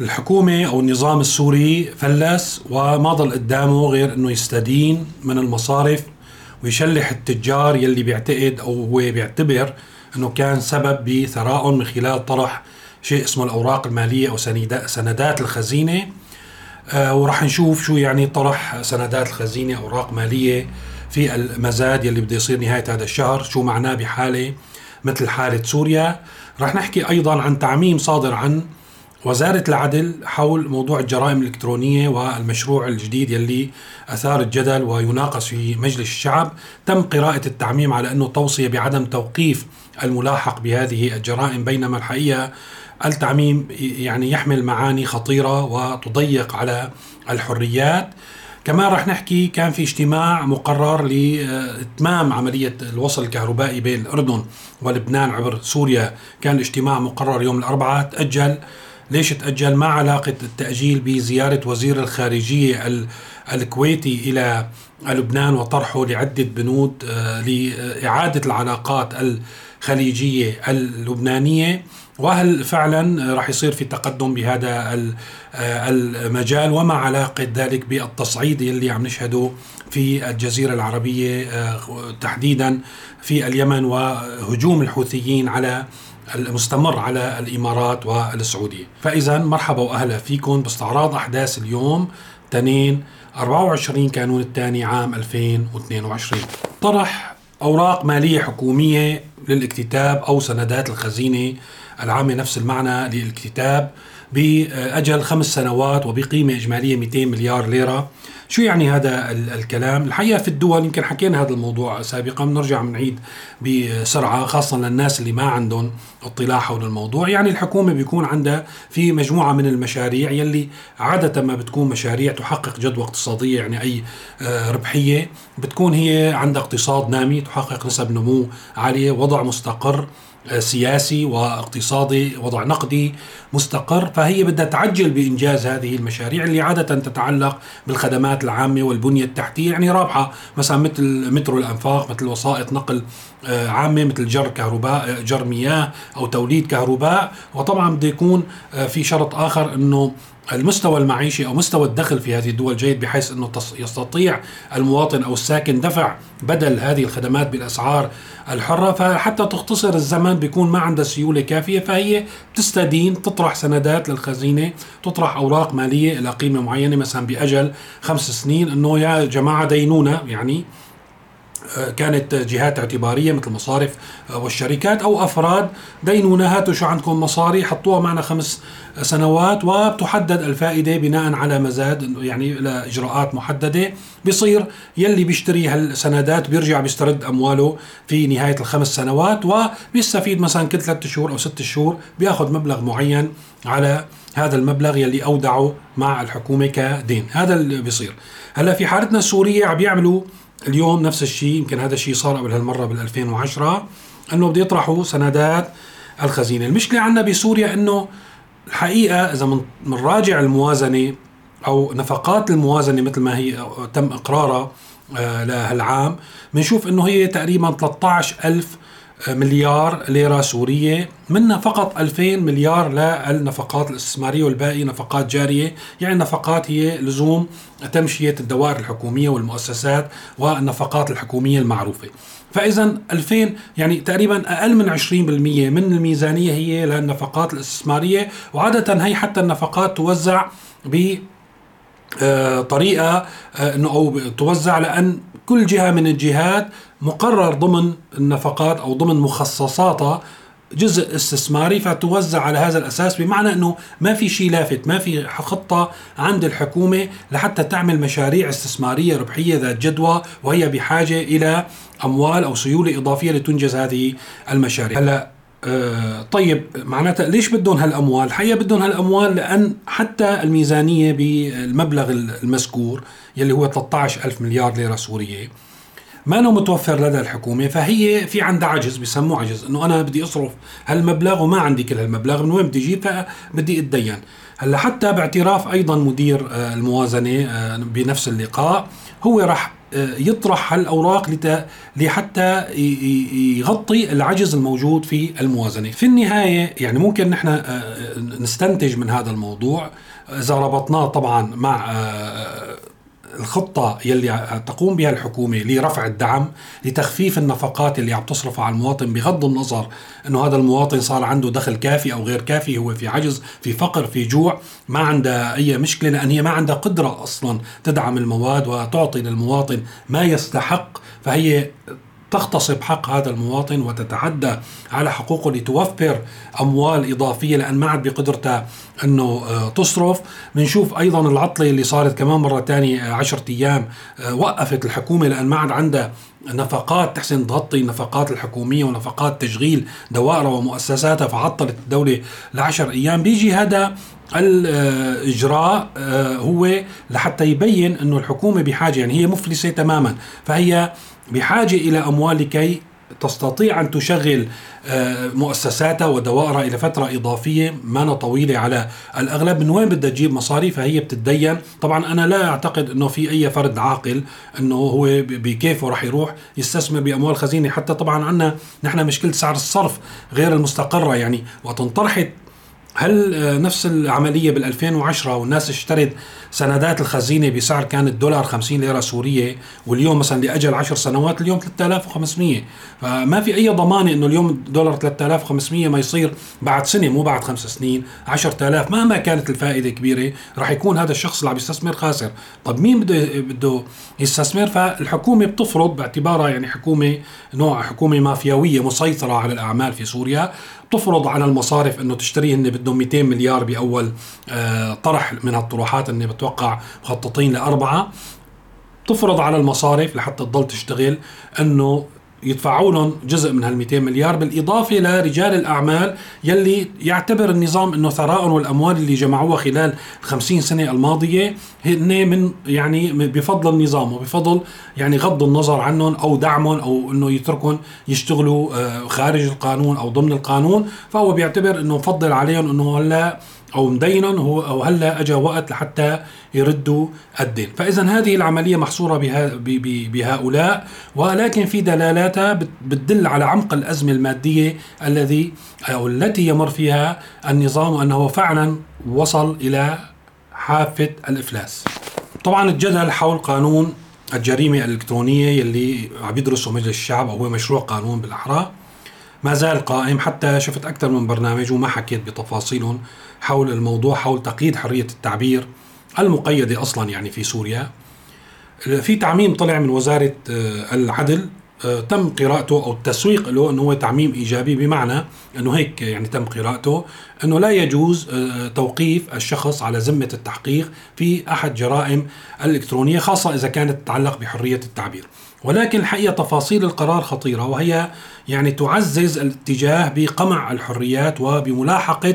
الحكومة أو النظام السوري فلس وما ضل قدامه غير أنه يستدين من المصارف ويشلح التجار يلي بيعتقد أو هو بيعتبر أنه كان سبب بثرائهم من خلال طرح شيء اسمه الأوراق المالية أو سندات الخزينة. آه وراح نشوف شو يعني طرح سندات الخزينة أوراق مالية في المزاد يلي بده يصير نهاية هذا الشهر شو معناه بحالة مثل حالة سوريا. رح نحكي أيضا عن تعميم صادر عن وزارة العدل حول موضوع الجرائم الإلكترونية والمشروع الجديد يلي أثار الجدل ويناقش في مجلس الشعب تم قراءة التعميم على أنه توصية بعدم توقيف الملاحق بهذه الجرائم بينما الحقيقة التعميم يعني يحمل معاني خطيرة وتضيق على الحريات. كمان رح نحكي كان في اجتماع مقرر لإتمام عملية الوصل الكهربائي بين الأردن ولبنان عبر سوريا. كان الاجتماع مقرر يوم الأربعاء تأجل ليش تأجل؟ ما علاقة التأجيل بزيارة وزير الخارجية الكويتي إلى لبنان وطرحه لعدة بنود آه، لإعادة العلاقات الخليجية اللبنانية. وهل فعلا راح يصير في تقدم بهذا آه، المجال؟ وما علاقة ذلك بالتصعيد اللي عم نشهده في الجزيرة العربية آه، تحديدا في اليمن وهجوم الحوثيين على المستمر على الإمارات والسعودية، فإذا مرحبا وأهلا فيكم باستعراض أحداث اليوم تنين 24 كانون الثاني عام 2022. طرح أوراق مالية حكومية للاكتتاب أو سندات الخزينة العامة نفس المعنى للاكتتاب بأجل خمس سنوات وبقيمة إجمالية 200 مليار ليرة. شو يعني هذا الكلام؟ الحقيقة في الدول يمكن حكينا هذا الموضوع سابقا بنرجع بنعيد بسرعة خاصة للناس اللي ما عندهم اطلاع حول الموضوع. يعني الحكومة بيكون عندها في مجموعة من المشاريع يلي عادة ما بتكون مشاريع تحقق جدوى اقتصادية يعني أي آه، ربحية. بتكون هي عندها اقتصاد نامي تحقق نسب نمو عالية وضع مستقر. سياسي واقتصادي وضع نقدي مستقر فهي بدها تعجل بإنجاز هذه المشاريع اللي عادة تتعلق بالخدمات العامة والبنية التحتية يعني رابحة مثلا مثل مترو الأنفاق مثل وسائط نقل آه، عامة مثل جر كهرباء آه، جر مياه أو توليد كهرباء. وطبعا بده يكون آه، في شرط آخر إنه المستوى المعيشي أو مستوى الدخل في هذه الدول جيد بحيث إنه يستطيع المواطن أو الساكن دفع بدل هذه الخدمات بالأسعار الحرة. فحتى تختصر الزمن بيكون ما عندها سيولة كافية فهي بتستدين تطرح سندات للخزينة تطرح أوراق مالية إلى قيمة معينة مثلا بأجل خمس سنين. إنه يا جماعة دينونا يعني كانت جهات اعتبارية مثل المصارف والشركات أو أفراد دينونا هاتوا شو عندكم مصاري حطوها معنا خمس سنوات وبتحدد الفائدة بناء على مزاد يعني لإجراءات محددة. بصير يلي بيشتري هالسندات بيرجع بيسترد أمواله في نهاية الخمس سنوات وبيستفيد مثلا كل ثلاثة شهور أو ست شهور بيأخذ مبلغ معين على هذا المبلغ يلي أودعه مع الحكومة كدين. هذا اللي بيصير. هلأ في حالتنا السورية عم يعملوا اليوم نفس الشيء يمكن هذا الشيء صار قبل هالمرة بال 2010 إنه بده يطرحوا سندات الخزينة، المشكلة عندنا بسوريا إنه الحقيقة إذا بنراجع الموازنة أو نفقات الموازنة مثل ما هي تم إقرارها آه لهالعام بنشوف إنه هي تقريبا 13 ألف مليار ليرة سورية منها فقط 2000 مليار للنفقات الاستثمارية والباقي نفقات جارية. يعني النفقات هي لزوم تمشية الدوائر الحكومية والمؤسسات والنفقات الحكومية المعروفة. فإذا 2000 يعني تقريبا أقل من 20% من الميزانية هي للنفقات الاستثمارية وعادة هي حتى النفقات توزع ب آه، طريقة آه، إنه أو توزع لأن كل جهة من الجهات مقرر ضمن النفقات أو ضمن مخصصاتها جزء استثماري فتوزع على هذا الأساس بمعنى إنه ما في شيء لافت ما في خطة عند الحكومة لحتى تعمل مشاريع استثمارية ربحية ذات جدوى وهي بحاجة إلى أموال أو سيولة إضافية لتنجز هذه المشاريع. هلأ آه طيب معناتها ليش بدهم هالأموال؟ الحقيقة بدهم هالأموال لأن حتى الميزانية بالمبلغ المذكور يلي هو 13 ألف مليار ليرة سورية ما انه متوفر لدى الحكومة فهي في عندها عجز بسموه عجز إنه أنا بدي أصرف هالمبلغ وما عندي كل هالمبلغ من وين بدي أجيب فبدي أتدين هلأ حتى باعتراف أيضا مدير آه، الموازنة آه، بنفس اللقاء هو راح يطرح هالاوراق لحتى يغطي العجز الموجود في الموازنة. في النهاية يعني ممكن نحن نستنتج من هذا الموضوع إذا ربطناه طبعا مع الخطة يلي تقوم بها الحكومة لرفع الدعم لتخفيف النفقات اللي عم تصرفها على المواطن بغض النظر إنه هذا المواطن صار عنده دخل كافي أو غير كافي هو في عجز في فقر في جوع ما عندها أي مشكلة لأن هي ما عندها قدرة أصلا تدعم المواد وتعطي للمواطن ما يستحق فهي تغتصب حق هذا المواطن وتتعدى على حقوقه لتوفر أموال إضافية لأن ما عاد بقدرتها أنه آه، تصرف. بنشوف أيضا العطلة اللي صارت كمان مرة ثانية 10 أيام آه، وقفت الحكومة لأن ما عاد عندها نفقات تحسن تغطي النفقات الحكومية ونفقات تشغيل دوائرها ومؤسساتها فعطلت الدولة لعشر أيام. بيجي هذا الإجراء آه، هو لحتى يبين إنه الحكومة بحاجة يعني هي مفلسة تماما فهي بحاجة إلى أموال لكي تستطيع أن تشغل آه، مؤسساتها ودوائرها إلى فترة إضافية ما طويلة على الأغلب. من وين بدها تجيب مصاري؟ فهي بتتدين. طبعا أنا لا أعتقد إنه في أي فرد عاقل إنه هو بكيفه راح يروح يستثمر بأموال خزينة. حتى طبعا عندنا نحن مشكلة سعر الصرف غير المستقرة. يعني وقت انطرحت هل آه، نفس العملية بال 2010 والناس اشترت سندات الخزينة بسعر كان الدولار 50 ليرة سورية واليوم مثلا لأجل 10 سنوات اليوم 3500 فما في أي ضمانة إنه اليوم الدولار 3500 ما يصير بعد سنة مو بعد خمس سنين 10000 مهما كانت الفائدة كبيرة راح يكون هذا الشخص اللي عم يستثمر خاسر. طب مين بده بده يستثمر؟ فالحكومة بتفرض باعتبارها يعني حكومة نوع حكومة مافياوية مسيطرة على الأعمال في سوريا. تفرض على المصارف إنه تشتري هن بدهم 200 مليار بأول آه، طرح من هالطروحات اني بتوقع مخططين لأربعة. تفرض على المصارف لحتى تضل تشتغل إنه يدفعوا لهم جزء من هال 200 مليار بالإضافة لرجال الأعمال يلي يعتبر النظام إنه ثراء والأموال اللي جمعوها خلال 50 سنة الماضية هن من يعني بفضل النظام وبفضل يعني غض النظر عنهم أو دعمهم أو إنه يتركهم يشتغلوا آه، خارج القانون أو ضمن القانون. فهو بيعتبر إنه مفضل عليهم إنه هلأ أو مدينهم هو أو هلا اجى وقت لحتى يردوا الدين. فاذا هذه العملية محصورة بها بهؤلاء ولكن في دلالاتها بتدل على عمق الأزمة المادية الذي أو التي يمر فيها النظام وأنه فعلا وصل إلى حافة الإفلاس. طبعا الجدل حول قانون الجريمة الإلكترونية يلي عم يدرسه مجلس الشعب أو هو مشروع قانون بالأحرى ما زال قائم حتى شفت أكثر من برنامج وما حكيت بتفاصيلهم حول الموضوع حول تقييد حرية التعبير المقيدة أصلا يعني في سوريا في تعميم طلع من وزارة آه، العدل آه، تم قراءته أو التسويق له أنه هو تعميم إيجابي بمعنى أنه هيك يعني تم قراءته أنه لا يجوز آه، توقيف الشخص على ذمة التحقيق في أحد جرائم الإلكترونية خاصة إذا كانت تتعلق بحرية التعبير. ولكن الحقيقة تفاصيل القرار خطيرة وهي يعني تعزز الاتجاه بقمع الحريات وبملاحقة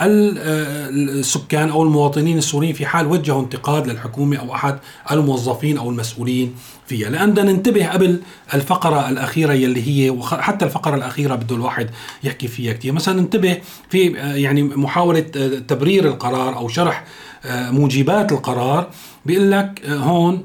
السكان أو المواطنين السوريين في حال وجهوا انتقاد للحكومة أو أحد الموظفين أو المسؤولين فيها. لأن بدنا ننتبه قبل الفقرة الأخيرة يلي هي وحتى الفقرة الأخيرة بده الواحد يحكي فيها كثير مثلا ننتبه في يعني محاولة تبرير القرار أو شرح موجبات القرار بيقول لك هون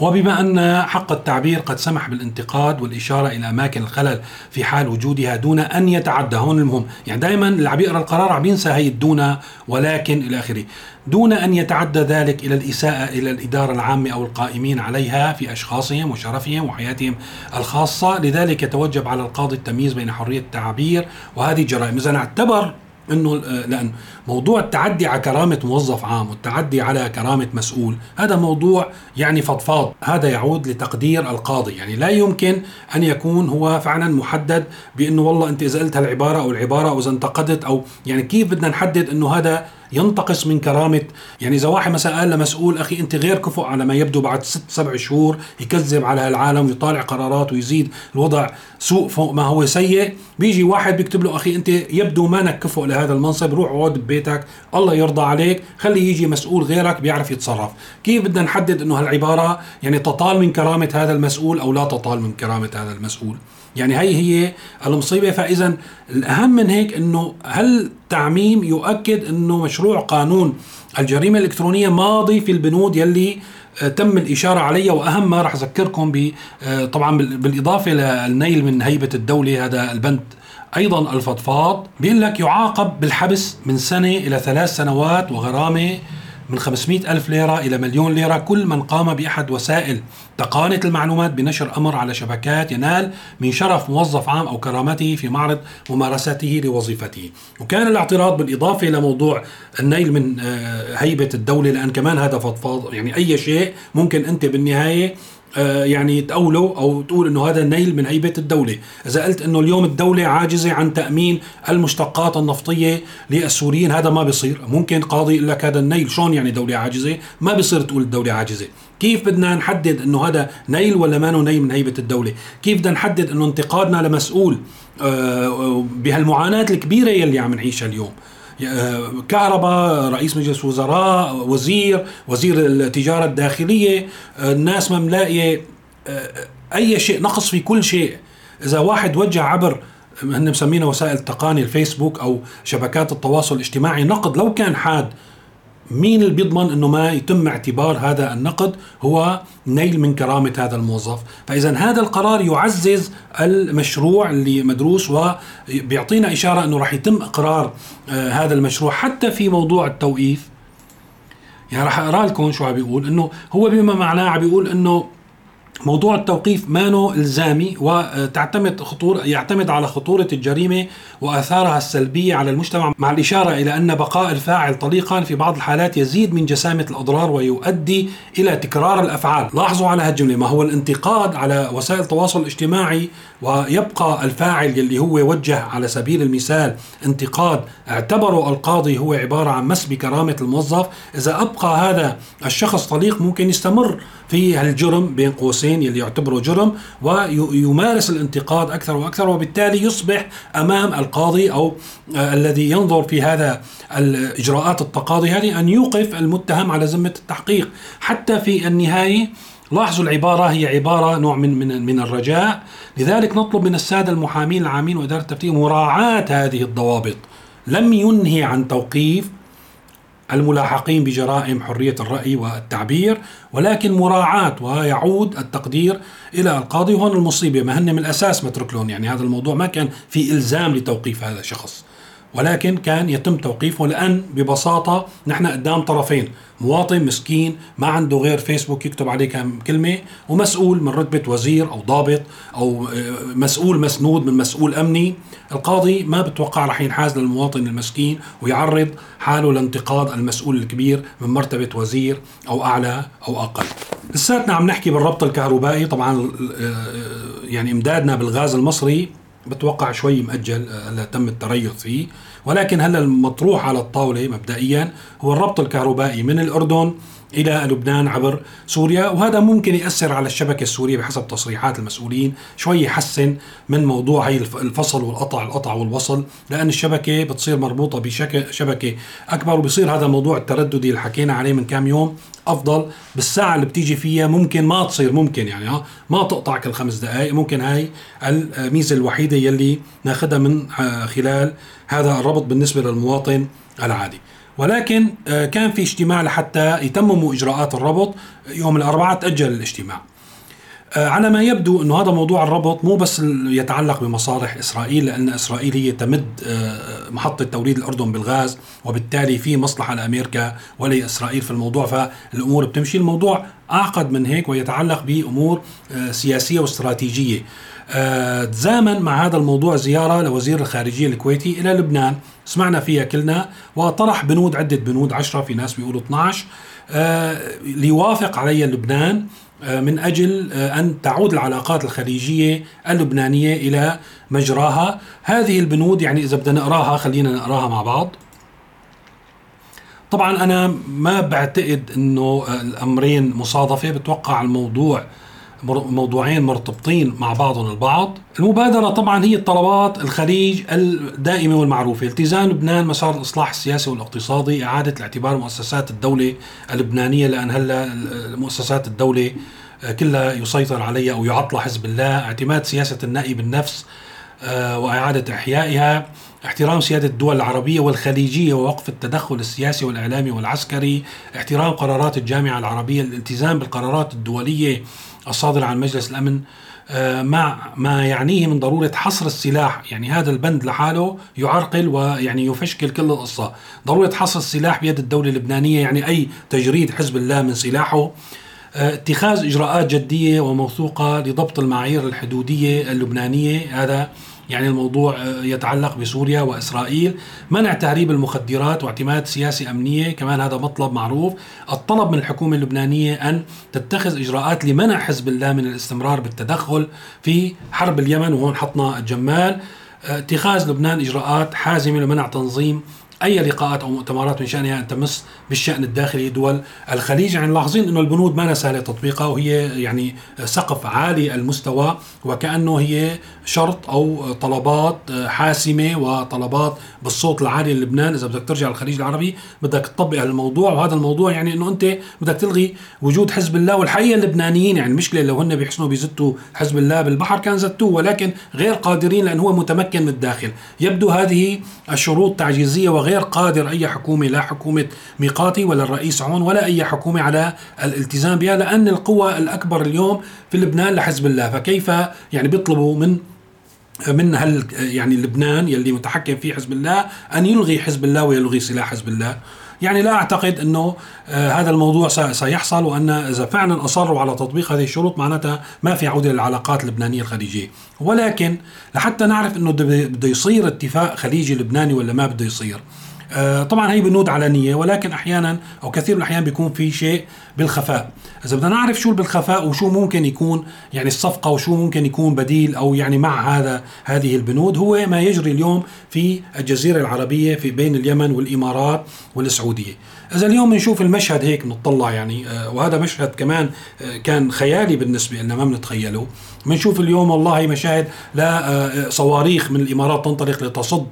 وبما أن حق التعبير قد سمح بالانتقاد والإشارة إلى أماكن الخلل في حال وجودها دون أن يتعدى هون المهم. يعني دائما اللي عم يقرأ القرار عم ينسى هي الدون ولكن إلى آخره. دون أن يتعدى ذلك إلى الإساءة إلى الإدارة العامة أو القائمين عليها في أشخاصهم وشرفهم وحياتهم الخاصة. لذلك يتوجب على القاضي التمييز بين حرية التعبير وهذه الجرائم. إذا أعتبر إنه آه، لأن موضوع التعدي على كرامة موظف عام والتعدي على كرامة مسؤول هذا موضوع يعني فضفاض هذا يعود لتقدير القاضي. يعني لا يمكن أن يكون هو فعلا محدد بأنه والله أنت اذا قلت هالعبارة أو العبارة أو إذا انتقدت أو يعني كيف بدنا نحدد أنه هذا ينتقص من كرامة؟ يعني إذا واحد مثلا قال لمسؤول أخي أنت غير كفؤ على ما يبدو بعد ست سبع شهور يكذب على هالعالم ويطالع قرارات ويزيد الوضع سوء فوق ما هو سيء. بيجي واحد بيكتب له أخي أنت يبدو مانك كفؤ لهذا المنصب روح اقعد ببيتك الله يرضى عليك خلي يجي مسؤول غيرك بيعرف يتصرف. كيف بدنا نحدد أنه هالعبارة يعني تطال من كرامة هذا المسؤول أو لا تطال من كرامة هذا المسؤول؟ يعني هي هي المصيبة. فإذا الأهم من هيك أنه هل تعميم يؤكد أنه مشروع قانون الجريمة الإلكترونية ماضي في البنود يلي تم الإشارة عليها وأهم ما راح أذكركم آه، طبعا بالإضافة للنيل من هيبة الدولة هذا البند أيضا الفضفاض بيقول لك يعاقب بالحبس من سنة إلى ثلاث سنوات وغرامة من 500 ألف ليرة إلى مليون ليرة كل من قام بأحد وسائل تقانة المعلومات بنشر أمر على شبكات ينال من شرف موظف عام أو كرامته في معرض ممارسته لوظيفته. وكان الاعتراض بالإضافة إلى موضوع النيل من آه، هيبة الدولة لأن كمان هذا فضفاض يعني أي شيء ممكن أنت بالنهاية يعني تقوله أو تقول إنه هذا نيل من هيبه الدولة، إذا قلت إنه اليوم الدولة عاجزة عن تأمين المشتقات النفطية للسوريين هذا ما بيصير، ممكن قاضي يقول لك هذا النيل شلون يعني دولة عاجزة؟ ما بيصير تقول الدولة عاجزة، كيف بدنا نحدد إنه هذا نيل ولا ما نيل من هيبه الدولة؟ كيف بدنا نحدد إنه انتقادنا لمسؤول آه، بهالمعاناة الكبيرة يلي عم نعيشها اليوم؟ كهرباء رئيس مجلس وزراء وزير وزير التجارة الداخلية الناس ما ملاقية أي شيء نقص في كل شيء. إذا واحد وجه عبر هن مسمينها وسائل التقاني الفيسبوك أو شبكات التواصل الاجتماعي نقد لو كان حاد مين اللي بيضمن إنه ما يتم اعتبار هذا النقد هو نيل من كرامة هذا الموظف، فاذا هذا القرار يعزز المشروع اللي مدروس وبيعطينا إشارة إنه راح يتم إقرار آه هذا المشروع حتى في موضوع التوقيف. يعني راح أقرأ لكم شو عم بيقول. إنه هو بما معناه عم بيقول إنه موضوع التوقيف مانو إلزامي وتعتمد خطور يعتمد على خطورة الجريمة وآثارها السلبية على المجتمع مع الإشارة إلى أن بقاء الفاعل طليقا في بعض الحالات يزيد من جسامة الأضرار ويؤدي إلى تكرار الأفعال، لاحظوا على هالجملة ما هو الانتقاد على وسائل التواصل الاجتماعي ويبقى الفاعل اللي هو وجه على سبيل المثال انتقاد اعتبره القاضي هو عبارة عن مس بكرامه الموظف، إذا أبقى هذا الشخص طليق ممكن يستمر في هالجرم بين قوسين. يلي يعتبره جرم ويمارس الانتقاد أكثر وأكثر وبالتالي يصبح أمام القاضي أو آه الذي ينظر في هذا الإجراءات التقاضي هذه أن يوقف المتهم على ذمة التحقيق حتى في النهاية لاحظوا العبارة هي عبارة نوع من من من الرجاء، لذلك نطلب من السادة المحامين العامين وإدارة التفتيش مراعاة هذه الضوابط. لم ينهي عن توقيف الملاحقين بجرائم حرية الرأي والتعبير ولكن مراعاة ويعود التقدير إلى القاضي وهون المصيبة. ما هن من الأساس مترك لهم يعني هذا الموضوع ما كان في إلزام لتوقيف هذا الشخص. ولكن كان يتم توقيفه لأن ببساطة نحن قدام طرفين مواطن مسكين ما عنده غير فيسبوك يكتب عليه كم كلمة ومسؤول من رتبة وزير أو ضابط أو آه، مسؤول مسنود من مسؤول أمني. القاضي ما بتوقع رح ينحاز للمواطن المسكين ويعرض حاله لانتقاد المسؤول الكبير من مرتبة وزير أو أعلى أو أقل. لساتنا عم نحكي بالربط الكهربائي طبعا آه، يعني إمدادنا بالغاز المصري. بتوقع شوي مأجل هلا تم التريث فيه. ولكن هلا المطروح على الطاولة مبدئيا هو الربط الكهربائي من الأردن إلى لبنان عبر سوريا وهذا ممكن يأثر على الشبكة السورية بحسب تصريحات المسؤولين. شوي يحسن من موضوع هي الفصل والقطع القطع والوصل لأن الشبكة بتصير مربوطة بشبكه أكبر وبصير هذا الموضوع الترددي اللي حكينا عليه من كام يوم أفضل. بالساعة اللي بتيجي فيها ممكن ما تصير ممكن يعني ها ما تقطع كل خمس دقائق ممكن هاي الميزة الوحيدة يلي ناخذها من آه، خلال هذا الربط بالنسبة للمواطن العادي. ولكن آه، كان في اجتماع لحتى يتمموا إجراءات الربط يوم الأربعاء تأجل الاجتماع. آه، على ما يبدو إنه هذا موضوع الربط مو بس يتعلق بمصالح إسرائيل لأن إسرائيل هي تمد آه، محطة توريد الأردن بالغاز وبالتالي في مصلحة لأمريكا ولإسرائيل في الموضوع. فالأمور بتمشي. الموضوع أعقد من هيك ويتعلق بأمور سياسية واستراتيجية. تزامن مع هذا الموضوع زيارة لوزير الخارجية الكويتي إلى لبنان. سمعنا فيها كلنا وطرح بنود عدة بنود عشرة في ناس بيقولوا 12 آه ليوافق عليها لبنان آه من أجل آه أن تعود العلاقات الخليجية اللبنانية إلى مجراها. هذه البنود يعني إذا بدنا نقراها خلينا نقراها مع بعض. طبعا أنا ما بعتقد أنه الأمرين مصادفة. بتوقع الموضوع موضوعين مرتبطين مع بعضهم البعض. المبادرة طبعا هي الطلبات الخليج الدائمة والمعروفة. التزام لبنان مسار الإصلاح السياسي والاقتصادي إعادة الاعتبار مؤسسات الدولة اللبنانية لأن هلأ مؤسسات الدولة كلها يسيطر عليها أو يعطلها حزب الله. اعتماد سياسة النائي بالنفس آه، وإعادة إحيائها. احترام سيادة الدول العربية والخليجية ووقف التدخل السياسي والإعلامي والعسكري احترام قرارات الجامعة العربية الالتزام بالقرارات الدولية الصادرة عن مجلس الأمن آه، مع ما يعنيه من ضرورة حصر السلاح. يعني هذا البند لحاله يعرقل ويعني يفشكل كل القصة. ضرورة حصر السلاح بيد الدولة اللبنانية يعني أي تجريد حزب الله من سلاحه. آه، اتخاذ إجراءات جدية وموثوقة لضبط المعايير الحدودية اللبنانية. هذا يعني الموضوع آه، يتعلق بسوريا وإسرائيل، منع تهريب المخدرات واعتماد سياسي أمنية، كمان هذا مطلب معروف، الطلب من الحكومة اللبنانية أن تتخذ إجراءات لمنع حزب الله من الاستمرار بالتدخل في حرب اليمن وهون حطنا الجمال، آه، اتخاذ لبنان إجراءات حازمة لمنع تنظيم أي لقاءات أو مؤتمرات من شأنها أن تمس بالشأن الداخلي دول الخليج. يعني لاحظين إنه البنود ما سهله تطبيقها وهي يعني سقف عالي المستوى وكأنه هي شرط أو طلبات حاسمة وطلبات بالصوت العالي للبنان. إذا بدك ترجع الخليج العربي بدك تطبق الموضوع وهذا الموضوع يعني إنه أنت بدك تلغي وجود حزب الله. والحقيقة اللبنانيين يعني المشكلة لو هن بيحسنوا بيزتوا حزب الله بالبحر كان زتوه ولكن غير قادرين لأنه هو متمكن من الداخل. يبدو هذه الشروط تعجيزية وغير غير قادر أي حكومة لا حكومة ميقاتي ولا الرئيس عون ولا أي حكومة على الالتزام بها لأن القوة الأكبر اليوم في لبنان لحزب الله. فكيف يعني بيطلبوا من من هل يعني لبنان يلي متحكم فيه حزب الله أن يلغي حزب الله ويلغي سلاح حزب الله؟ يعني لا أعتقد إنه آه هذا الموضوع سيحصل وأن إذا فعلا أصروا على تطبيق هذه الشروط معناتها ما في عودة للعلاقات اللبنانية الخليجية، ولكن لحتى نعرف إنه بده يصير اتفاق خليجي لبناني ولا ما بده يصير، طبعا هي بنود علنية ولكن أحيانا أو كثير من الأحيان بيكون في شيء بالخفاء. إذا بدنا نعرف شو بالخفاء وشو ممكن يكون يعني الصفقة وشو ممكن يكون بديل أو يعني مع هذا هذه البنود هو ما يجري اليوم في الجزيرة العربية في بين اليمن والإمارات والسعودية. إذا اليوم بنشوف المشهد هيك بنطلع يعني آه، وهذا مشهد كمان آه، كان خيالي بالنسبة لنا ما بنتخيله. بنشوف اليوم والله مشاهد لا صواريخ من الإمارات تنطلق لتصد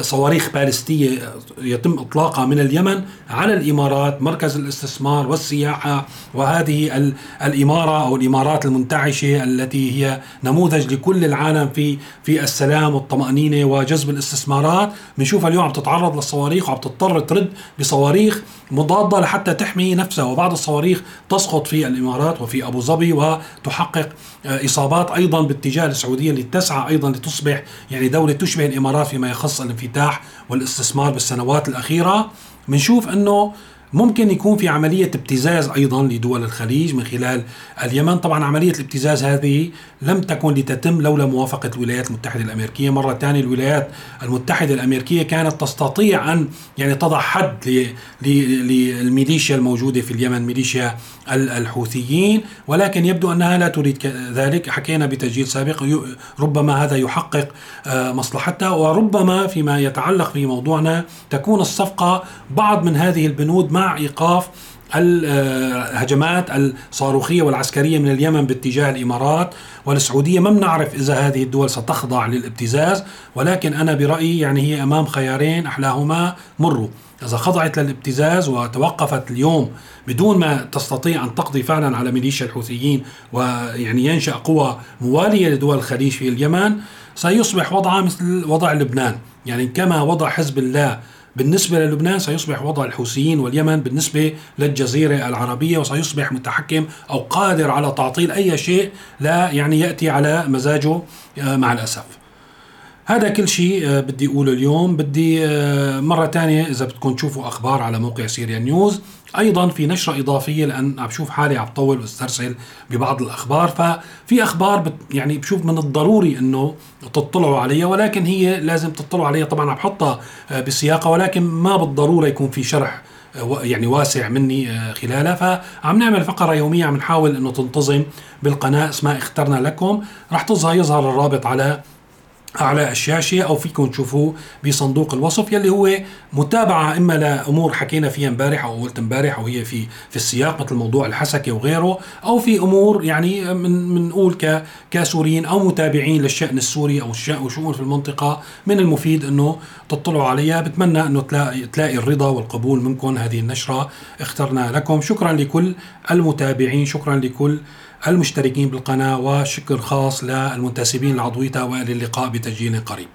صواريخ بالستيه يتم إطلاقها من اليمن على الإمارات مركز الاستثمار والسياحة وهذه الإمارة أو الإمارات المنتعشة التي هي نموذج لكل العالم في في السلام والطمأنينة وجذب الاستثمارات. بنشوفها اليوم عم تتعرض للصواريخ وعم تضطر ترد بصواريخ مضادة لحتى تحمي نفسها. وبعض الصواريخ تسقط في الإمارات وفي أبو ظبي وتحقق إصابات أيضا باتجاه السعودية اللي تسعى أيضا لتصبح يعني دولة تشبه الإمارات فيما يخص الانفتاح والاستثمار بالسنوات الأخيرة بنشوف إنه ممكن يكون في عملية ابتزاز أيضا لدول الخليج من خلال اليمن. طبعا عملية الابتزاز هذه لم تكن لتتم لولا موافقة الولايات المتحدة الأمريكية. مرة ثانية الولايات المتحدة الأمريكية كانت تستطيع أن يعني تضع حد للميليشيا الموجودة في اليمن ميليشيا الحوثيين. ولكن يبدو أنها لا تريد ذلك. حكينا بتسجيل سابق ربما هذا يحقق آه، مصلحتها وربما فيما يتعلق في موضوعنا تكون الصفقة بعض من هذه البنود مع إيقاف الهجمات الصاروخية والعسكرية من اليمن باتجاه الإمارات والسعودية. ما بنعرف إذا هذه الدول ستخضع للابتزاز ولكن أنا برأيي يعني هي أمام خيارين أحلاهما مروا. إذا خضعت للابتزاز وتوقفت اليوم بدون ما تستطيع أن تقضي فعلا على ميليشيا الحوثيين ويعني ينشأ قوى موالية لدول الخليج في اليمن سيصبح وضعها مثل وضع لبنان. يعني كما وضع حزب الله بالنسبة للبنان سيصبح وضع الحوثيين واليمن بالنسبة للجزيرة العربية وسيصبح متحكم أو قادر على تعطيل أي شيء لا يعني يأتي على مزاجه آه، مع الأسف. هذا كل شيء آه، بدي أقوله اليوم. بدي آه، مرة ثانية إذا بدكم تشوفوا أخبار على موقع سيريا نيوز. أيضا في نشرة إضافية لأن عم بشوف حالي عم بطول وأسترسل ببعض الأخبار. ففي أخبار بت يعني بشوف من الضروري إنه تطلعوا عليها ولكن هي لازم تطلعوا عليها. طبعا عم بحطها آه، بسياقها ولكن ما بالضرورة يكون في شرح يعني واسع مني خلالها. فعم نعمل فقرة يومية عم نحاول إنه تنتظم بالقناة. اسمها اخترنا لكم. رح تظهر يظهر الرابط على على الشاشة أو فيكم تشوفوه بصندوق الوصف يلي هو متابعة إما لأمور حكينا فيها امبارح أو قلت امبارح أو هي في في السياق مثل موضوع الحسكة وغيره أو في أمور يعني من بنقول ك كسوريين أو متابعين للشأن السوري أو الشأن وشؤون في المنطقة من المفيد إنه تطلعوا عليها. بتمنى إنه تلاقي تلاقي الرضا والقبول منكم هذه النشرة. اخترنا لكم. شكرا لكل المتابعين. شكرا لكل المشتركين بالقناة وشكر خاص للمنتسبين لعضويتها وإلى اللقاء بتسجيل قريب.